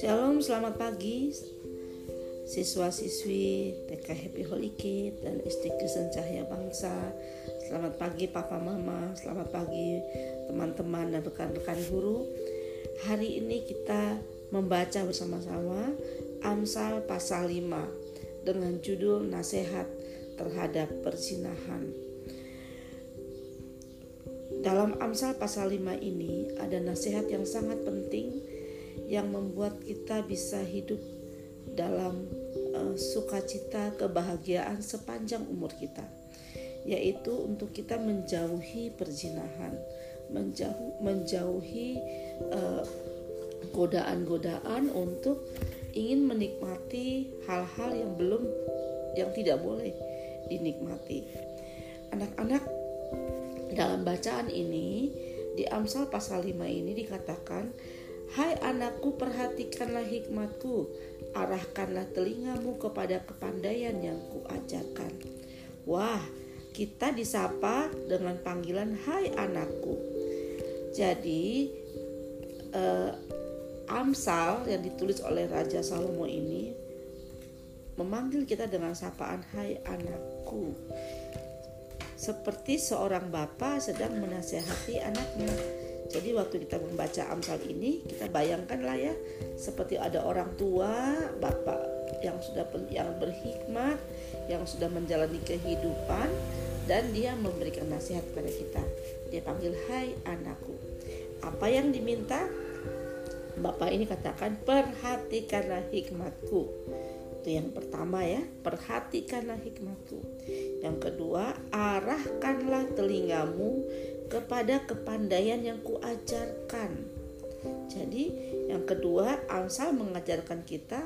Shalom, selamat pagi siswa-siswi TK Happy Holy Kid dan SD Kristen Cahaya Bangsa. Selamat pagi Papa Mama, selamat pagi teman-teman dan rekan-rekan guru. Hari ini kita membaca bersama-sama Amsal pasal 5 dengan judul Nasihat terhadap Persinahan. Dalam Amsal pasal 5 ini ada nasihat yang sangat penting yang membuat kita bisa hidup dalam uh, sukacita kebahagiaan sepanjang umur kita yaitu untuk kita menjauhi perzinahan menjauh menjauhi godaan godaan-godaan untuk ingin menikmati hal-hal yang belum yang tidak boleh dinikmati. Anak-anak dalam bacaan ini di Amsal pasal 5 ini dikatakan Hai anakku perhatikanlah hikmatku. Arahkanlah telingamu kepada kepandaian yang kuajarkan. Wah kita disapa dengan panggilan Hai anakku. Jadi eh, Amsal yang ditulis oleh Raja Salomo ini Memanggil kita dengan sapaan Hai anakku. Seperti seorang bapak sedang menasehati anaknya jadi waktu kita membaca Amsal ini kita bayangkanlah ya seperti ada orang tua, bapak yang sudah yang berhikmat, yang sudah menjalani kehidupan dan dia memberikan nasihat kepada kita. Dia panggil, "Hai anakku." Apa yang diminta? Bapak ini katakan, "Perhatikanlah hikmatku." Itu yang pertama ya, perhatikanlah hikmatku. Yang kedua, arahkanlah telingamu kepada kepandaian yang kuajarkan. Jadi, yang kedua, Amsal mengajarkan kita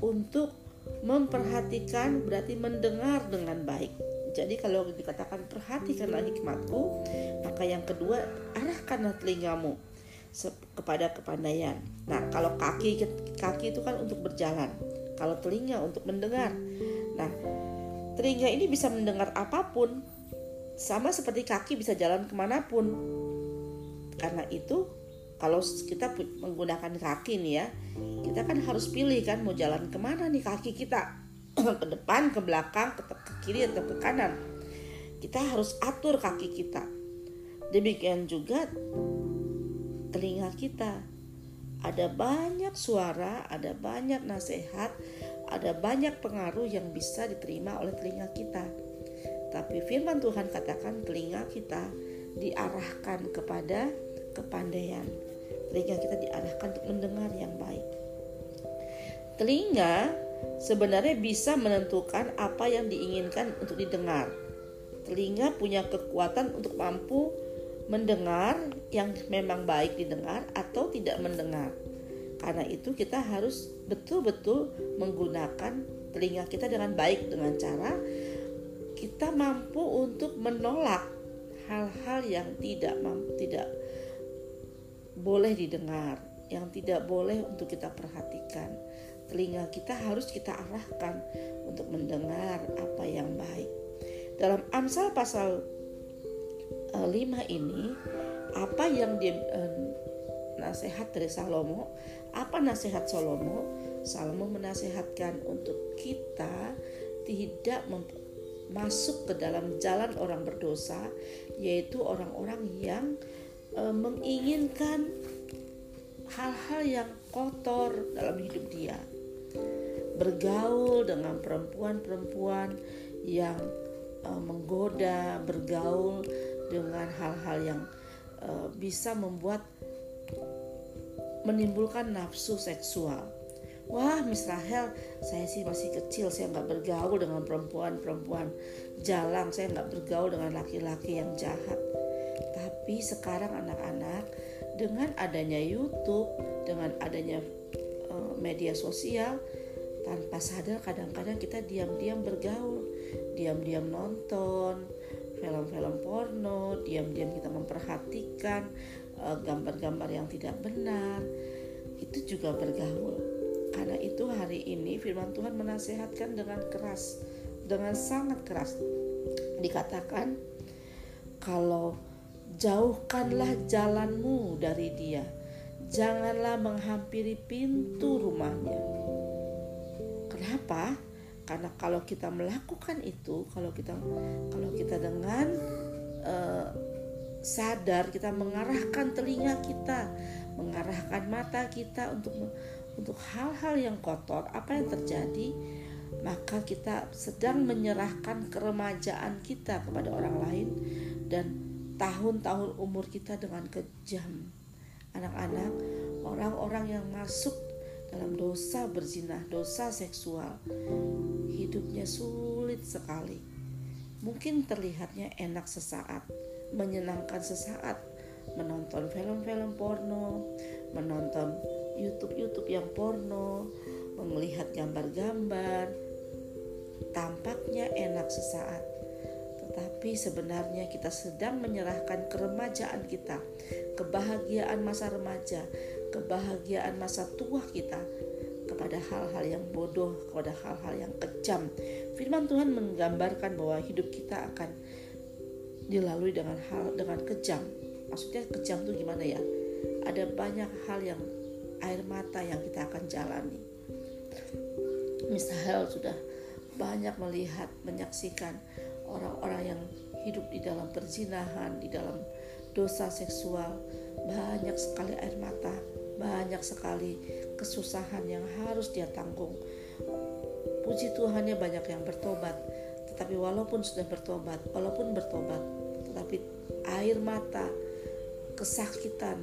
untuk memperhatikan berarti mendengar dengan baik. Jadi kalau dikatakan perhatikanlah hikmatku, maka yang kedua arahkanlah telingamu kepada kepandaian. Nah, kalau kaki kaki itu kan untuk berjalan, kalau telinga untuk mendengar. Nah, telinga ini bisa mendengar apa pun, sama seperti kaki bisa jalan ke mana pun. Karena itu kalau kita menggunakan kaki nih ya kita kan harus pilih kan mau jalan ke mana nih kaki kita. Ke depan ke belakang ke, ke kiri atau ke kanan. Kita harus atur kaki kita. Demikian juga telinga kita. Ada banyak suara ada banyak nasihat ada banyak pengaruh yang bisa diterima oleh telinga kita tapi firman Tuhan katakan telinga kita diarahkan kepada kepandaian. Telinga kita diarahkan untuk mendengar yang baik. Telinga sebenarnya bisa menentukan apa yang diinginkan untuk didengar. Telinga punya kekuatan untuk mampu mendengar yang memang baik didengar atau tidak mendengar. Karena itu kita harus betul-betul menggunakan telinga kita dengan baik dengan cara kita mampu untuk menolak hal-hal yang tidak tidak boleh didengar, yang tidak boleh untuk kita perhatikan. Telinga kita harus kita arahkan untuk mendengar apa yang baik. Dalam Amsal pasal 5 eh, ini, apa yang dia eh, nasihat dari Salomo, apa nasihat Salomo? Salomo menasehatkan untuk kita tidak masuk ke dalam jalan orang berdosa, yaitu orang-orang yang e, menginginkan hal-hal yang kotor dalam hidup dia. Bergaul dengan perempuan-perempuan yang e, menggoda, bergaul dengan hal-hal yang e, bisa membuat menimbulkan nafsu seksual Wah Miss Rahel saya sih masih kecil saya nggak bergaul dengan perempuan-perempuan jalan. Saya nggak bergaul dengan laki-laki yang jahat. Tapi sekarang anak-anak dengan adanya YouTube dengan adanya uh, media sosial tanpa sadar kadang-kadang kita diam-diam bergaul. Diam-diam nonton film-film porno diam-diam kita memperhatikan eh, gambar-gambar uh, yang tidak benar. Itu juga bergaul karena itu hari ini firman Tuhan menasehatkan dengan keras, dengan sangat keras. Dikatakan kalau jauhkanlah jalanmu dari dia. janganlah menghampiri pintu rumahnya. Kenapa? Karena kalau kita melakukan itu, kalau kita kalau kita dengan uh, sadar kita mengarahkan telinga kita, mengarahkan mata kita untuk untuk hal-hal yang kotor, apa yang terjadi? Maka kita sedang menyerahkan keremajaan kita kepada orang lain dan tahun-tahun umur kita dengan kejam. Anak-anak, orang-orang yang masuk dalam dosa berzinah, dosa seksual, hidupnya sulit sekali. Mungkin terlihatnya enak sesaat, menyenangkan sesaat, menonton film-film porno, menonton YouTube-YouTube yang porno, melihat gambar-gambar, tampaknya enak sesaat. Tetapi sebenarnya kita sedang menyerahkan keremajaan kita, kebahagiaan masa remaja, kebahagiaan masa tua kita kepada hal-hal yang bodoh, kepada hal-hal yang kejam. Firman Tuhan menggambarkan bahwa hidup kita akan dilalui dengan hal dengan kejam. Maksudnya kejam itu gimana ya? Ada banyak hal yang air mata yang kita akan jalani. Misalnya sudah banyak melihat, menyaksikan orang-orang yang hidup di dalam perzinahan, di dalam dosa seksual, banyak sekali air mata, banyak sekali kesusahan yang harus dia tanggung. Puji Tuhannya banyak yang bertobat, tetapi walaupun sudah bertobat, walaupun bertobat, tetapi air mata, kesakitan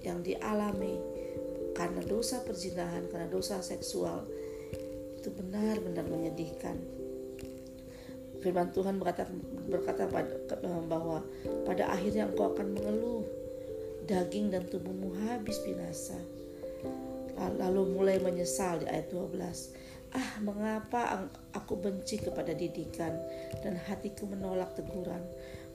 yang dialami karena dosa perzinahan, karena dosa seksual itu benar-benar menyedihkan. Firman Tuhan berkata, berkata pada, bahwa pada akhirnya engkau akan mengeluh, daging dan tubuhmu habis binasa. Lalu mulai menyesal di ayat 12. Ah, mengapa aku benci kepada didikan dan hatiku menolak teguran?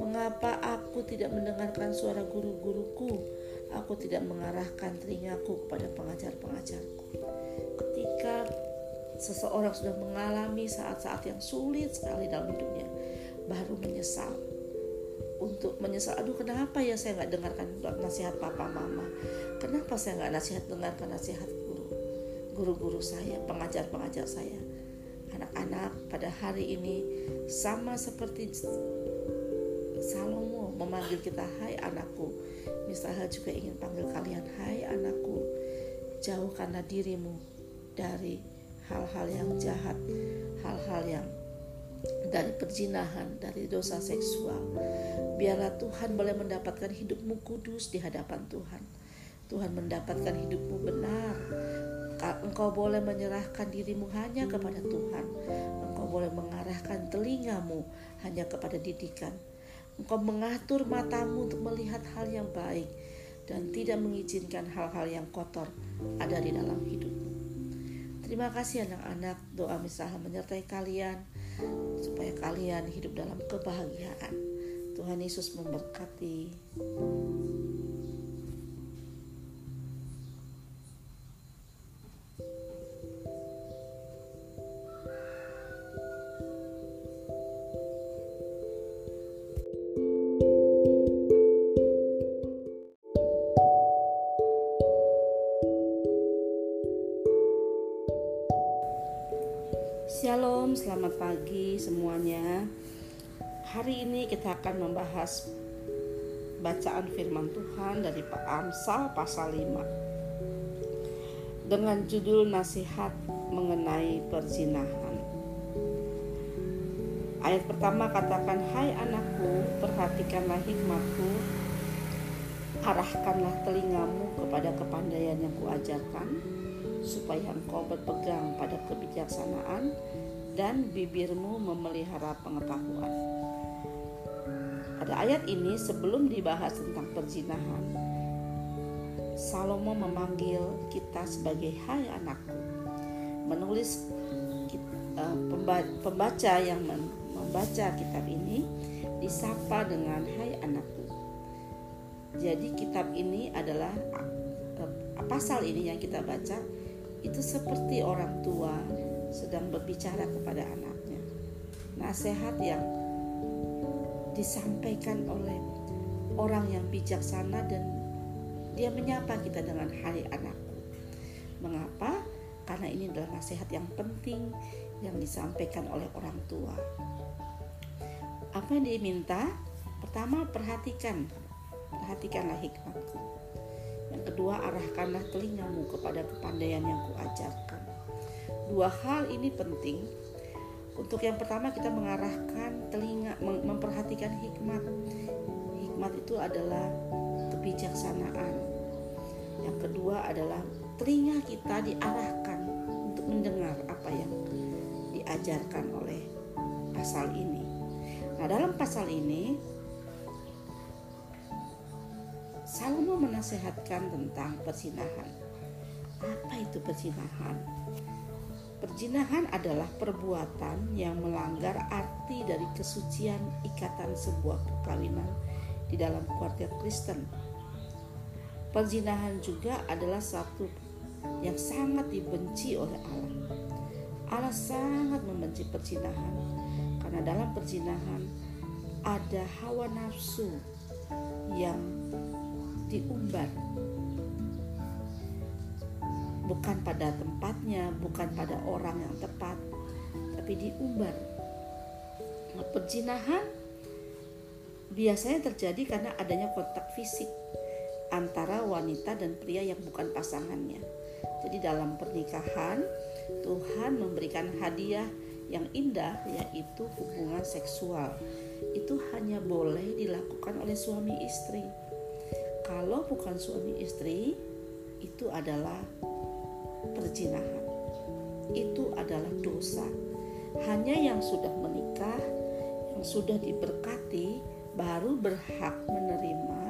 Mengapa aku tidak mendengarkan suara guru-guruku? Aku tidak mengarahkan telingaku kepada pengajar-pengajarku. Ketika seseorang sudah mengalami saat-saat yang sulit sekali dalam hidupnya, baru menyesal. Untuk menyesal, aduh kenapa ya saya nggak dengarkan nasihat papa mama? Kenapa saya nggak nasihat dengarkan nasihat guru, guru-guru saya, pengajar-pengajar saya? Anak-anak pada hari ini sama seperti Salomo memanggil kita, hai anakku, Misalnya juga ingin panggil kalian, hai anakku, jauhkanlah dirimu dari hal-hal yang jahat, hal-hal yang dari perzinahan, dari dosa seksual. Biarlah Tuhan boleh mendapatkan hidupmu kudus di hadapan Tuhan. Tuhan mendapatkan hidupmu benar. Engkau boleh menyerahkan dirimu hanya kepada Tuhan. Engkau boleh mengarahkan telingamu hanya kepada didikan Engkau mengatur matamu untuk melihat hal yang baik dan tidak mengizinkan hal-hal yang kotor ada di dalam hidupmu. Terima kasih anak-anak, doa misalnya menyertai kalian supaya kalian hidup dalam kebahagiaan. Tuhan Yesus memberkati. Shalom, selamat pagi semuanya. Hari ini kita akan membahas bacaan firman Tuhan dari Amsal pasal 5 dengan judul nasihat mengenai perzinahan. Ayat pertama katakan, "Hai anakku, perhatikanlah hikmatku, arahkanlah telingamu kepada kepandaian yang kuajarkan." Supaya engkau berpegang pada kebijaksanaan dan bibirmu memelihara pengetahuan. Pada ayat ini sebelum dibahas tentang perzinahan, Salomo memanggil kita sebagai hai anakku. Menulis eh, pembaca yang membaca kitab ini disapa dengan hai anakku. Jadi kitab ini adalah eh, pasal ini yang kita baca itu seperti orang tua sedang berbicara kepada anaknya. Nasihat yang disampaikan oleh orang yang bijaksana dan Dia menyapa kita dengan hai anakku. Mengapa? Karena ini adalah nasihat yang penting yang disampaikan oleh orang tua. Apa yang diminta? Pertama, perhatikan. Perhatikanlah hikmatku. Yang kedua, arahkanlah telingamu kepada kepandaian yang kuajarkan. Dua hal ini penting. Untuk yang pertama kita mengarahkan telinga, memperhatikan hikmat. Hikmat itu adalah kebijaksanaan. Yang kedua adalah telinga kita diarahkan untuk mendengar apa yang diajarkan oleh pasal ini. Nah, dalam pasal ini Salomo menasehatkan tentang persinahan. Apa itu persinahan? Perzinahan adalah perbuatan yang melanggar arti dari kesucian ikatan sebuah perkawinan di dalam keluarga Kristen. Perzinahan juga adalah satu yang sangat dibenci oleh Allah. Allah sangat membenci perzinahan karena dalam perzinahan ada hawa nafsu yang diumbar bukan pada tempatnya, bukan pada orang yang tepat, tapi diumbar. Nah, perzinahan biasanya terjadi karena adanya kontak fisik antara wanita dan pria yang bukan pasangannya. Jadi dalam pernikahan Tuhan memberikan hadiah yang indah yaitu hubungan seksual. Itu hanya boleh dilakukan oleh suami istri. Kalau bukan suami istri, itu adalah perzinahan. Itu adalah dosa. Hanya yang sudah menikah, yang sudah diberkati, baru berhak menerima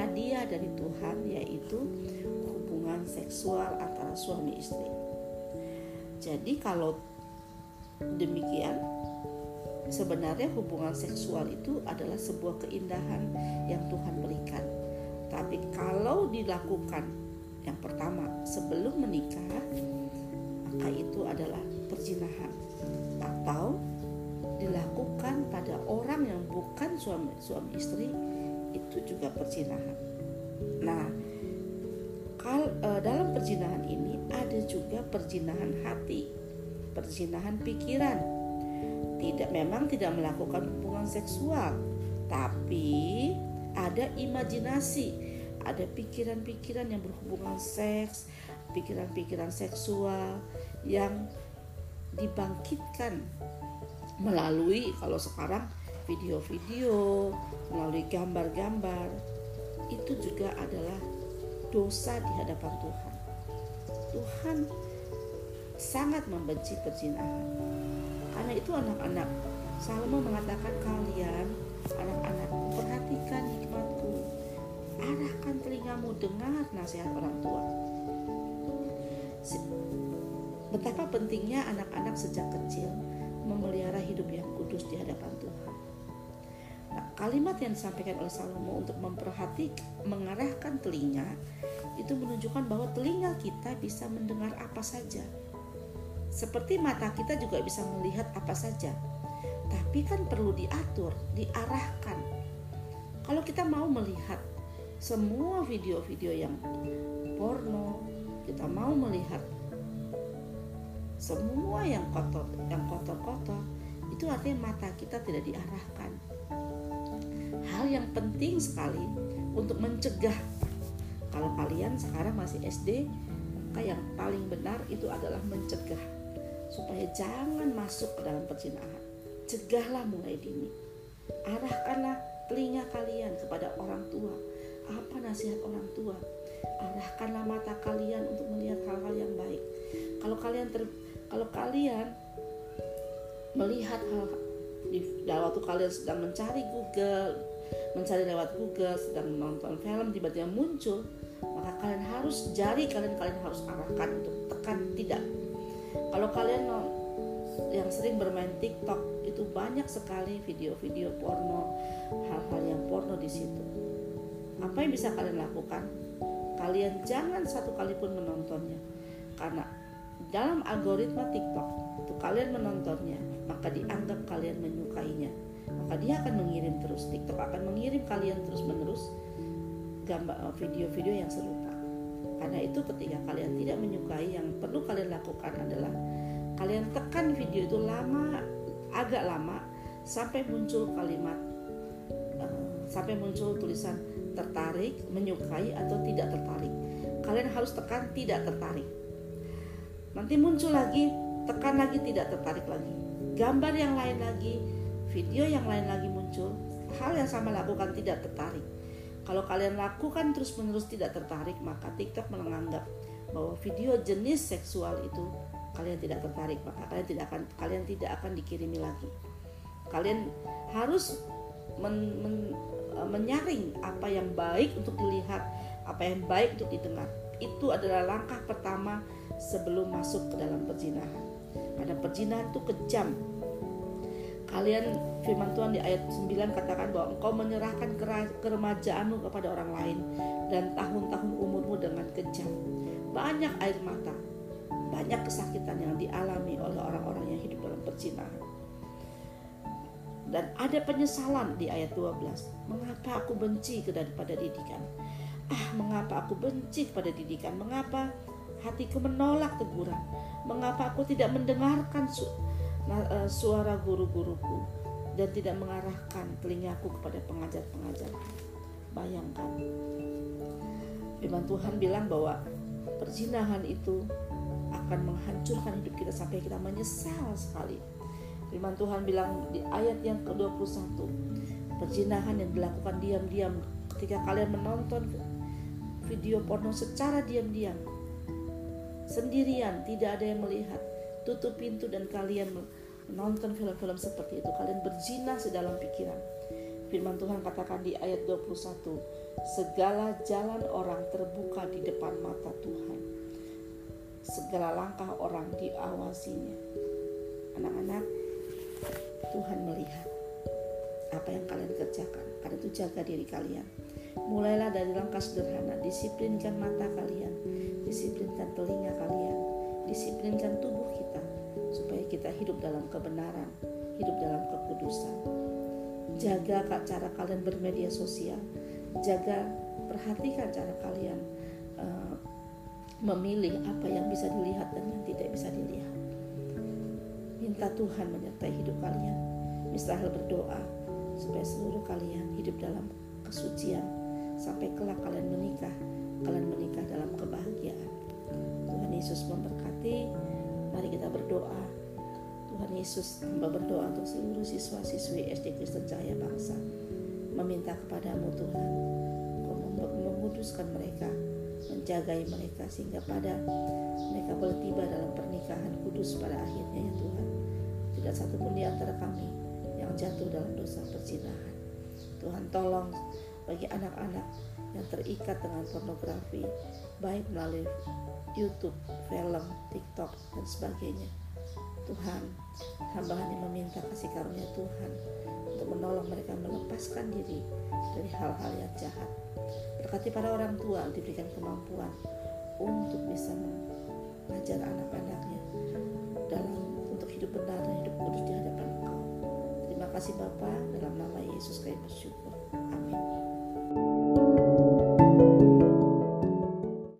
hadiah dari Tuhan, yaitu hubungan seksual antara suami istri. Jadi, kalau demikian, sebenarnya hubungan seksual itu adalah sebuah keindahan yang Tuhan berikan. Kalau dilakukan yang pertama, sebelum menikah, maka itu adalah perzinahan atau dilakukan pada orang yang bukan suami suami istri itu juga perzinahan. Nah, kal, e, dalam perzinahan ini ada juga perzinahan hati, perzinahan pikiran. Tidak memang tidak melakukan hubungan seksual, tapi ada imajinasi ada pikiran-pikiran yang berhubungan seks, pikiran-pikiran seksual yang dibangkitkan melalui kalau sekarang video-video, melalui gambar-gambar itu juga adalah dosa di hadapan Tuhan. Tuhan sangat membenci perzinahan. Karena itu anak-anak Salomo mengatakan kalian anak-anak perhatikan hikmatku arahkan telingamu dengar nasihat orang tua. Betapa pentingnya anak-anak sejak kecil memelihara hidup yang kudus di hadapan Tuhan. Nah, kalimat yang disampaikan oleh Salomo untuk memperhatikan, mengarahkan telinga itu menunjukkan bahwa telinga kita bisa mendengar apa saja. Seperti mata kita juga bisa melihat apa saja. Tapi kan perlu diatur, diarahkan. Kalau kita mau melihat semua video-video yang porno kita mau melihat semua yang kotor yang kotor-kotor itu artinya mata kita tidak diarahkan. Hal yang penting sekali untuk mencegah. Kalau kalian sekarang masih SD maka yang paling benar itu adalah mencegah. Supaya jangan masuk ke dalam perzinahan cegahlah mulai dini. Arahkanlah telinga kalian kepada orang tua apa nasihat orang tua? Arahkanlah mata kalian untuk melihat hal-hal yang baik. Kalau kalian ter, kalau kalian melihat hal di waktu kalian sedang mencari Google, mencari lewat Google, sedang menonton film tiba-tiba muncul, maka kalian harus jari kalian kalian harus arahkan untuk tekan tidak. Kalau kalian yang sering bermain TikTok itu banyak sekali video-video porno, hal-hal yang porno di situ apa yang bisa kalian lakukan? Kalian jangan satu kali pun menontonnya. Karena dalam algoritma TikTok, itu kalian menontonnya, maka dianggap kalian menyukainya. Maka dia akan mengirim terus. TikTok akan mengirim kalian terus-menerus gambar eh, video-video yang serupa. Karena itu ketika kalian tidak menyukai yang perlu kalian lakukan adalah kalian tekan video itu lama agak lama sampai muncul kalimat uh, sampai muncul tulisan tertarik, menyukai atau tidak tertarik. Kalian harus tekan tidak tertarik. Nanti muncul lagi, tekan lagi tidak tertarik lagi. Gambar yang lain lagi, video yang lain lagi muncul, hal yang sama lakukan tidak tertarik kalau kalian lakukan terus-menerus tidak tertarik, maka TikTok menganggap bahwa video jenis seksual itu kalian tidak tertarik, maka kalian tidak akan kalian tidak akan dikirimi lagi. Kalian harus men, men, menyaring apa yang baik untuk dilihat, apa yang baik untuk didengar. Itu adalah langkah pertama sebelum masuk ke dalam perzinahan. Karena perzinahan itu kejam, kalian firman Tuhan di ayat 9 katakan bahwa engkau menyerahkan keremajaanmu kepada orang lain dan tahun-tahun umurmu dengan kejam. Banyak air mata, banyak kesakitan yang dialami oleh orang-orang yang hidup dalam perzinahan. Dan ada penyesalan di ayat 12. Mengapa aku benci daripada didikan? Ah, mengapa aku benci kepada didikan? Mengapa hatiku menolak teguran? Mengapa aku tidak mendengarkan Eh, suara guru-guruku dan tidak mengarahkan telingaku kepada pengajar-pengajar. Bayangkan, firman Tuhan bilang bahwa perzinahan itu akan menghancurkan hidup kita sampai kita menyesal sekali. Firman Tuhan bilang di ayat yang ke-21, perzinahan yang dilakukan diam-diam ketika kalian menonton video porno secara diam-diam sendirian, tidak ada yang melihat tutup pintu dan kalian menonton film-film seperti itu kalian berzina sedalam pikiran. Firman Tuhan katakan di ayat 21 segala jalan orang terbuka di depan mata Tuhan. Segala langkah orang diawasinya. Anak-anak Tuhan melihat apa yang kalian kerjakan. Karena itu jaga diri kalian. Mulailah dari langkah sederhana. Disiplinkan mata kalian. Disiplinkan telinga kalian. Disiplinkan tubuh kita. Supaya kita hidup dalam kebenaran, hidup dalam kekudusan. Jaga cara kalian bermedia sosial, jaga perhatikan cara kalian uh, memilih apa yang bisa dilihat dan yang tidak bisa dilihat. Minta Tuhan menyertai hidup kalian. Misalnya berdoa supaya seluruh kalian hidup dalam kesucian sampai kelak kalian menikah, kalian menikah dalam kebahagiaan. Tuhan Yesus memberkati. Mari kita berdoa. Tuhan Yesus hamba berdoa untuk seluruh siswa-siswi SD Kristen Cahaya Bangsa. Meminta kepadamu Tuhan, Kau menguduskan mereka, menjagai mereka sehingga pada mereka boleh tiba dalam pernikahan kudus pada akhirnya ya Tuhan. Tidak satu pun di antara kami yang jatuh dalam dosa perzinahan. Tuhan tolong bagi anak-anak yang terikat dengan pornografi, baik melalui YouTube, film, TikTok, dan sebagainya. Tuhan, hamba hanya meminta kasih karunia Tuhan untuk menolong mereka melepaskan diri dari hal-hal yang jahat. Berkati para orang tua diberikan kemampuan untuk bisa mengajar anak-anaknya kasih Bapa dalam nama Yesus kami bersyukur.